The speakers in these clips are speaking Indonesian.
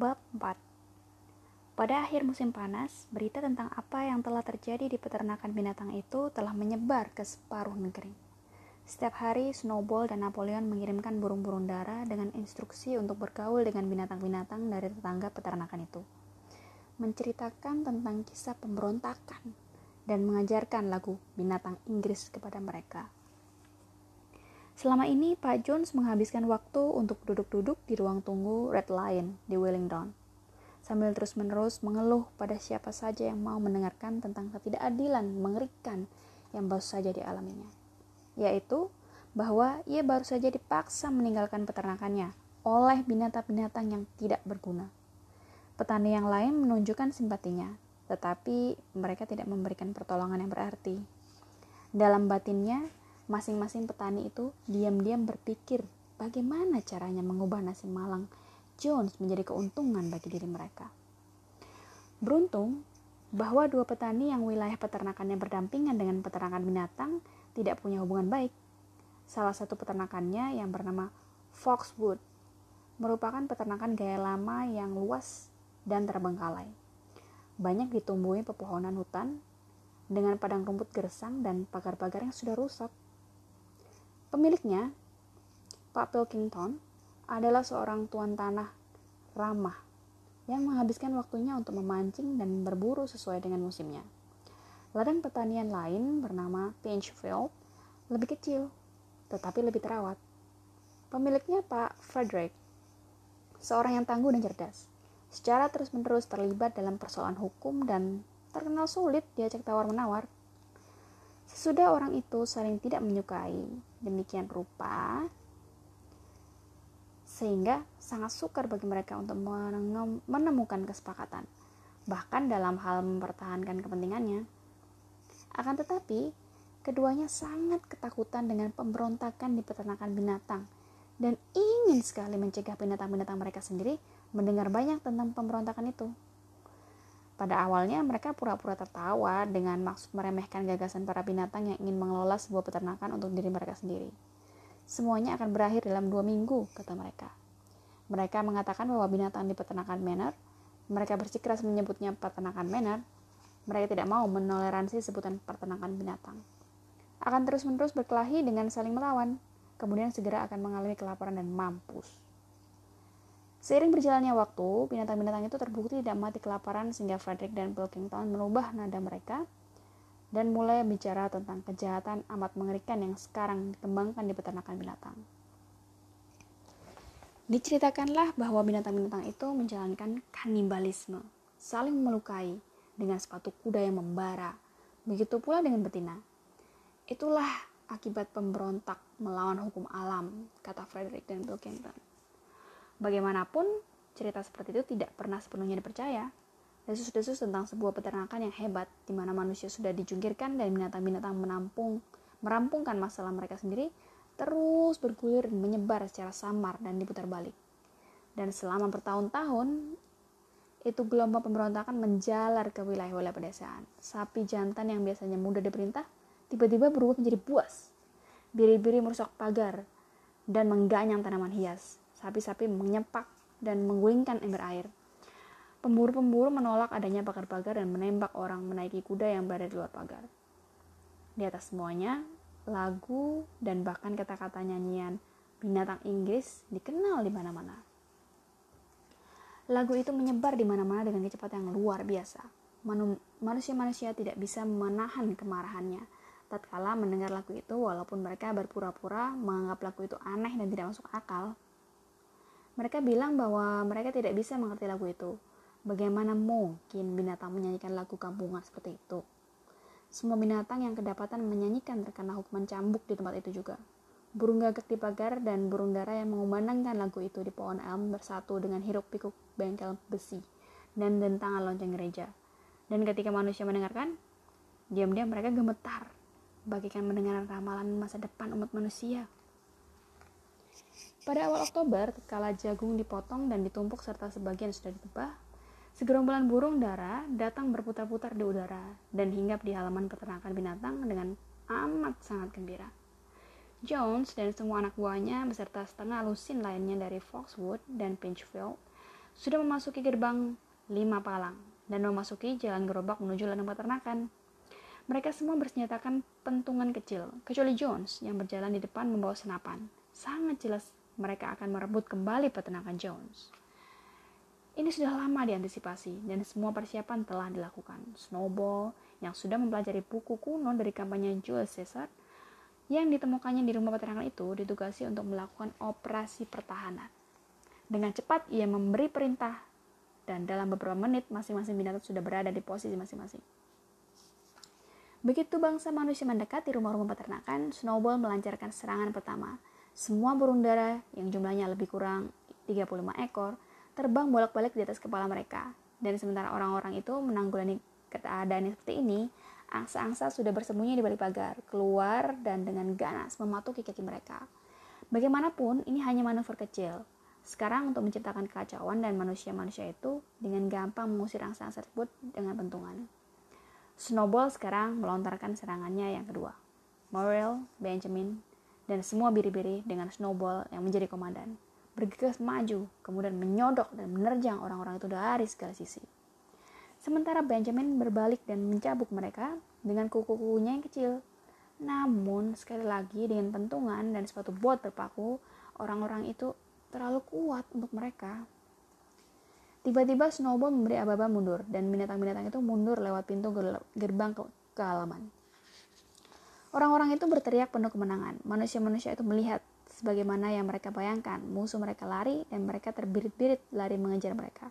Bab 4 Pada akhir musim panas, berita tentang apa yang telah terjadi di peternakan binatang itu telah menyebar ke separuh negeri. Setiap hari, Snowball dan Napoleon mengirimkan burung-burung dara dengan instruksi untuk bergaul dengan binatang-binatang dari tetangga peternakan itu. Menceritakan tentang kisah pemberontakan dan mengajarkan lagu binatang Inggris kepada mereka. Selama ini, Pak Jones menghabiskan waktu untuk duduk-duduk di ruang tunggu Red Lion di Wellington, sambil terus-menerus mengeluh pada siapa saja yang mau mendengarkan tentang ketidakadilan mengerikan yang baru saja dialaminya, yaitu bahwa ia baru saja dipaksa meninggalkan peternakannya oleh binatang-binatang yang tidak berguna. Petani yang lain menunjukkan simpatinya, tetapi mereka tidak memberikan pertolongan yang berarti. Dalam batinnya, Masing-masing petani itu diam-diam berpikir bagaimana caranya mengubah nasib malang Jones menjadi keuntungan bagi diri mereka. Beruntung bahwa dua petani yang wilayah peternakannya berdampingan dengan peternakan binatang tidak punya hubungan baik. Salah satu peternakannya yang bernama Foxwood merupakan peternakan gaya lama yang luas dan terbengkalai. Banyak ditumbuhi pepohonan hutan dengan padang rumput gersang dan pagar-pagar yang sudah rusak. Pemiliknya, Pak Pilkington, adalah seorang tuan tanah ramah yang menghabiskan waktunya untuk memancing dan berburu sesuai dengan musimnya. Ladang pertanian lain bernama Pinchfield lebih kecil, tetapi lebih terawat. Pemiliknya Pak Frederick, seorang yang tangguh dan cerdas, secara terus-menerus terlibat dalam persoalan hukum dan terkenal sulit diajak tawar-menawar. Sesudah orang itu saling tidak menyukai, demikian rupa sehingga sangat sukar bagi mereka untuk menemukan kesepakatan, bahkan dalam hal mempertahankan kepentingannya. Akan tetapi, keduanya sangat ketakutan dengan pemberontakan di peternakan binatang dan ingin sekali mencegah binatang-binatang mereka sendiri mendengar banyak tentang pemberontakan itu. Pada awalnya mereka pura-pura tertawa dengan maksud meremehkan gagasan para binatang yang ingin mengelola sebuah peternakan untuk diri mereka sendiri. Semuanya akan berakhir dalam dua minggu, kata mereka. Mereka mengatakan bahwa binatang di peternakan Manor, mereka bersikeras menyebutnya peternakan Manor, mereka tidak mau menoleransi sebutan peternakan binatang. Akan terus-menerus berkelahi dengan saling melawan, kemudian segera akan mengalami kelaparan dan mampus. Seiring berjalannya waktu, binatang-binatang itu terbukti tidak mati kelaparan sehingga Frederick dan Pilkington merubah nada mereka dan mulai bicara tentang kejahatan amat mengerikan yang sekarang dikembangkan di peternakan binatang. Diceritakanlah bahwa binatang-binatang itu menjalankan kanibalisme, saling melukai dengan sepatu kuda yang membara. Begitu pula dengan betina. Itulah akibat pemberontak melawan hukum alam, kata Frederick dan Pilkington. Bagaimanapun, cerita seperti itu tidak pernah sepenuhnya dipercaya. Desus-desus tentang sebuah peternakan yang hebat, di mana manusia sudah dijungkirkan dan binatang-binatang menampung, merampungkan masalah mereka sendiri, terus bergulir dan menyebar secara samar dan diputar balik. Dan selama bertahun-tahun, itu gelombang pemberontakan menjalar ke wilayah-wilayah pedesaan. Sapi jantan yang biasanya mudah diperintah, tiba-tiba berubah menjadi buas. Biri-biri merusak pagar dan mengganyang tanaman hias sapi-sapi menyepak dan menggulingkan ember air. Pemburu-pemburu menolak adanya pagar-pagar dan menembak orang menaiki kuda yang berada di luar pagar. Di atas semuanya, lagu dan bahkan kata-kata nyanyian binatang Inggris dikenal di mana-mana. Lagu itu menyebar di mana-mana dengan kecepatan yang luar biasa. Manusia-manusia tidak bisa menahan kemarahannya tatkala mendengar lagu itu walaupun mereka berpura-pura menganggap lagu itu aneh dan tidak masuk akal. Mereka bilang bahwa mereka tidak bisa mengerti lagu itu. Bagaimana mungkin binatang menyanyikan lagu kampungan seperti itu? Semua binatang yang kedapatan menyanyikan terkena hukuman cambuk di tempat itu juga. Burung gagak di pagar dan burung dara yang mengumandangkan lagu itu di pohon elm bersatu dengan hiruk pikuk bengkel besi dan dentangan lonceng gereja. Dan ketika manusia mendengarkan, diam-diam mereka gemetar, bagikan mendengar ramalan masa depan umat manusia. Pada awal Oktober, tatkala jagung dipotong dan ditumpuk serta sebagian sudah ditebah, segerombolan burung dara datang berputar-putar di udara dan hinggap di halaman peternakan binatang dengan amat sangat gembira. Jones dan semua anak buahnya beserta setengah lusin lainnya dari Foxwood dan Pinchfield sudah memasuki gerbang lima palang dan memasuki jalan gerobak menuju ladang peternakan. Mereka semua bersenjatakan pentungan kecil, kecuali Jones yang berjalan di depan membawa senapan. Sangat jelas mereka akan merebut kembali peternakan Jones. Ini sudah lama diantisipasi dan semua persiapan telah dilakukan. Snowball yang sudah mempelajari buku kuno dari kampanye Jules Caesar yang ditemukannya di rumah peternakan itu ditugasi untuk melakukan operasi pertahanan. Dengan cepat ia memberi perintah dan dalam beberapa menit masing-masing binatang sudah berada di posisi masing-masing. Begitu bangsa manusia mendekati rumah-rumah peternakan, Snowball melancarkan serangan pertama. Semua burung dara yang jumlahnya lebih kurang 35 ekor terbang bolak-balik di atas kepala mereka. Dan sementara orang-orang itu menanggulangi keadaan seperti ini, Angsa-angsa sudah bersembunyi di balik pagar, keluar dan dengan ganas mematuki kaki mereka. Bagaimanapun, ini hanya manuver kecil. Sekarang untuk menciptakan kekacauan dan manusia-manusia itu dengan gampang mengusir angsa-angsa tersebut dengan pentungan. Snowball sekarang melontarkan serangannya yang kedua. Morel, Benjamin, dan semua biri-biri dengan Snowball yang menjadi komandan. Bergegas maju, kemudian menyodok dan menerjang orang-orang itu dari segala sisi. Sementara Benjamin berbalik dan mencabuk mereka dengan kuku-kukunya yang kecil. Namun, sekali lagi dengan pentungan dan sepatu bot berpaku, orang-orang itu terlalu kuat untuk mereka. Tiba-tiba Snowball memberi aba-aba mundur dan binatang-binatang itu mundur lewat pintu gerbang ke, ke. Orang-orang itu berteriak penuh kemenangan. Manusia-manusia itu melihat sebagaimana yang mereka bayangkan. Musuh mereka lari dan mereka terbirit-birit lari mengejar mereka.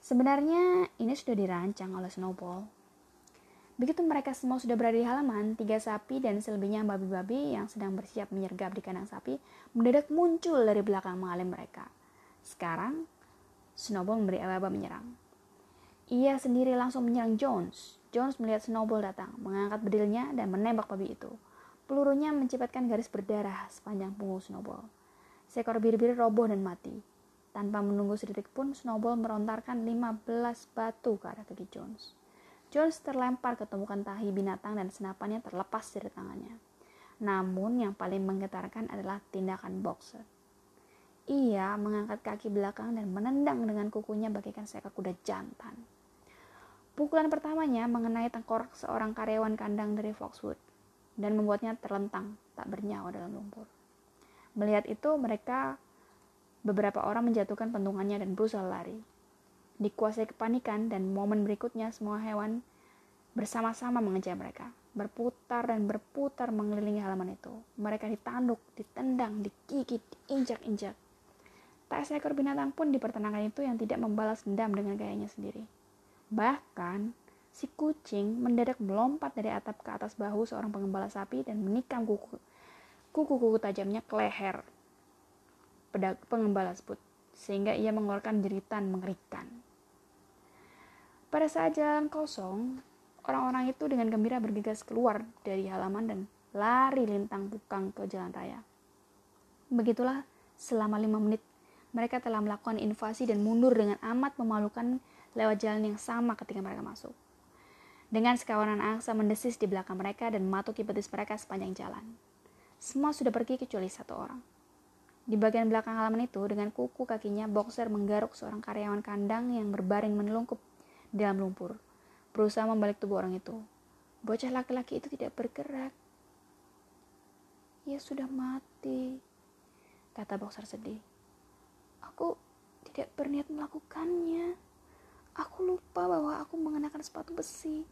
Sebenarnya ini sudah dirancang oleh Snowball. Begitu mereka semua sudah berada di halaman, tiga sapi dan selebihnya babi-babi yang sedang bersiap menyergap di kandang sapi mendadak muncul dari belakang mengalim mereka. Sekarang, Snowball memberi aba-aba menyerang. Ia sendiri langsung menyerang Jones. Jones melihat Snowball datang, mengangkat bedilnya dan menembak babi itu. Pelurunya mencipatkan garis berdarah sepanjang punggung Snowball. Seekor bir-bir roboh dan mati. Tanpa menunggu sedetik pun, Snowball merontarkan 15 batu ke arah kaki Jones. Jones terlempar ke tumpukan tahi binatang dan senapannya terlepas dari tangannya. Namun yang paling menggetarkan adalah tindakan boxer. Ia mengangkat kaki belakang dan menendang dengan kukunya bagaikan seekor kuda jantan. Pukulan pertamanya mengenai tengkorak seorang karyawan kandang dari Foxwood dan membuatnya terlentang tak bernyawa dalam lumpur. Melihat itu mereka Beberapa orang menjatuhkan pentungannya dan berusaha lari. Dikuasai kepanikan dan momen berikutnya semua hewan bersama-sama mengejar mereka. Berputar dan berputar mengelilingi halaman itu. Mereka ditanduk, ditendang, digigit, diinjak-injak. Tak seekor binatang pun di peternakan itu yang tidak membalas dendam dengan gayanya sendiri. Bahkan, si kucing mendadak melompat dari atap ke atas bahu seorang pengembala sapi dan menikam kuku kuku-kuku tajamnya ke leher pengembala sebut, sehingga ia mengeluarkan jeritan mengerikan. Pada saat jalan kosong, orang-orang itu dengan gembira bergegas keluar dari halaman dan lari lintang bukang ke jalan raya. Begitulah selama lima menit mereka telah melakukan invasi dan mundur dengan amat memalukan lewat jalan yang sama ketika mereka masuk. Dengan sekawanan angsa mendesis di belakang mereka dan mematuki betis mereka sepanjang jalan. Semua sudah pergi kecuali satu orang. Di bagian belakang halaman itu, dengan kuku kakinya, boxer menggaruk seorang karyawan kandang yang berbaring menelungkup dalam lumpur, berusaha membalik tubuh orang itu. Bocah laki-laki itu tidak bergerak. Ia sudah mati, kata boxer sedih. Aku tidak berniat melakukannya. Aku lupa bahwa aku mengenakan sepatu besi.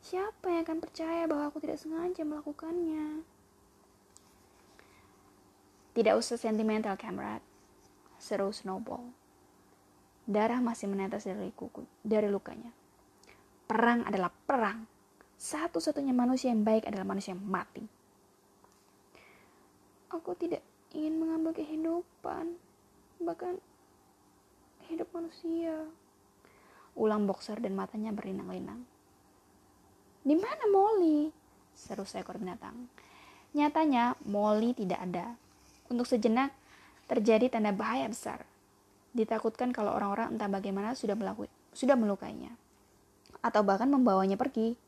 Siapa yang akan percaya bahwa aku tidak sengaja melakukannya? Tidak usah sentimental, kamerat. Seru Snowball. Darah masih menetes dari kuku, dari lukanya. Perang adalah perang. Satu-satunya manusia yang baik adalah manusia yang mati. Aku tidak ingin mengambil kehidupan, bahkan hidup manusia. Ulang boxer dan matanya berlinang-linang. Di mana Molly? Seru seekor binatang. Nyatanya Molly tidak ada. Untuk sejenak, terjadi tanda bahaya besar. Ditakutkan kalau orang-orang entah bagaimana sudah melakukan sudah melukainya atau bahkan membawanya pergi.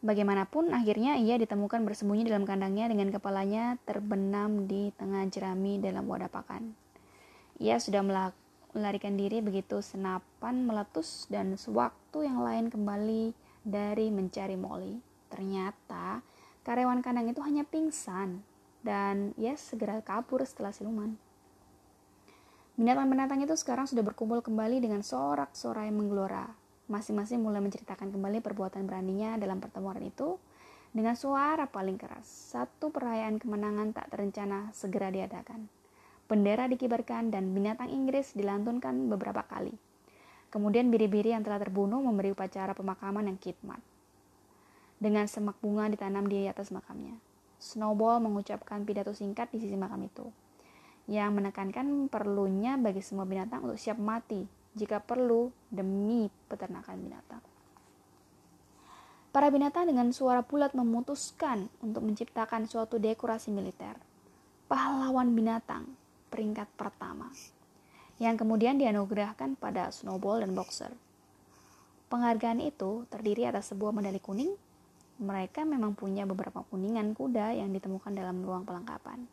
Bagaimanapun akhirnya ia ditemukan bersembunyi dalam kandangnya dengan kepalanya terbenam di tengah jerami dalam wadah pakan. Ia sudah melarikan diri begitu senapan meletus dan sewaktu yang lain kembali dari mencari Molly. Ternyata karyawan kandang itu hanya pingsan dan ya segera kabur setelah siluman. Binatang-binatang itu sekarang sudah berkumpul kembali dengan sorak-sorai menggelora. Masing-masing mulai menceritakan kembali perbuatan beraninya dalam pertemuan itu dengan suara paling keras. Satu perayaan kemenangan tak terencana segera diadakan. Bendera dikibarkan dan binatang Inggris dilantunkan beberapa kali. Kemudian biri-biri yang telah terbunuh memberi upacara pemakaman yang khidmat. Dengan semak bunga ditanam di atas makamnya. Snowball mengucapkan pidato singkat di sisi makam itu, yang menekankan perlunya bagi semua binatang untuk siap mati jika perlu demi peternakan binatang. Para binatang dengan suara bulat memutuskan untuk menciptakan suatu dekorasi militer. Pahlawan binatang peringkat pertama, yang kemudian dianugerahkan pada Snowball dan Boxer. Penghargaan itu terdiri atas sebuah medali kuning. Mereka memang punya beberapa kuningan kuda yang ditemukan dalam ruang pelengkapan.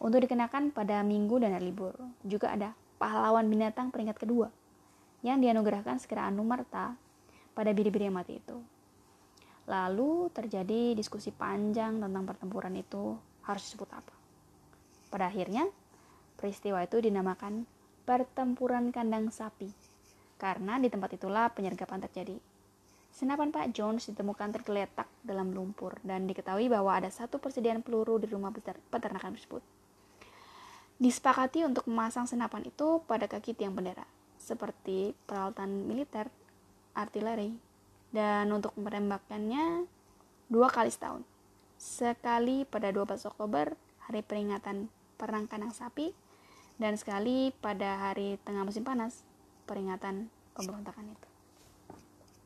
Untuk dikenakan pada minggu dan hari libur. Juga ada pahlawan binatang peringkat kedua yang dianugerahkan segera Anumerta pada biri-biri yang mati itu. Lalu terjadi diskusi panjang tentang pertempuran itu harus disebut apa. Pada akhirnya, Peristiwa itu dinamakan pertempuran kandang sapi, karena di tempat itulah penyergapan terjadi. Senapan Pak Jones ditemukan tergeletak dalam lumpur dan diketahui bahwa ada satu persediaan peluru di rumah peternakan tersebut. Disepakati untuk memasang senapan itu pada kaki tiang bendera, seperti peralatan militer, artileri, dan untuk menembakkannya dua kali setahun. Sekali pada 12 Oktober, hari peringatan Perang Kandang Sapi, dan sekali pada hari tengah musim panas peringatan pemberontakan itu.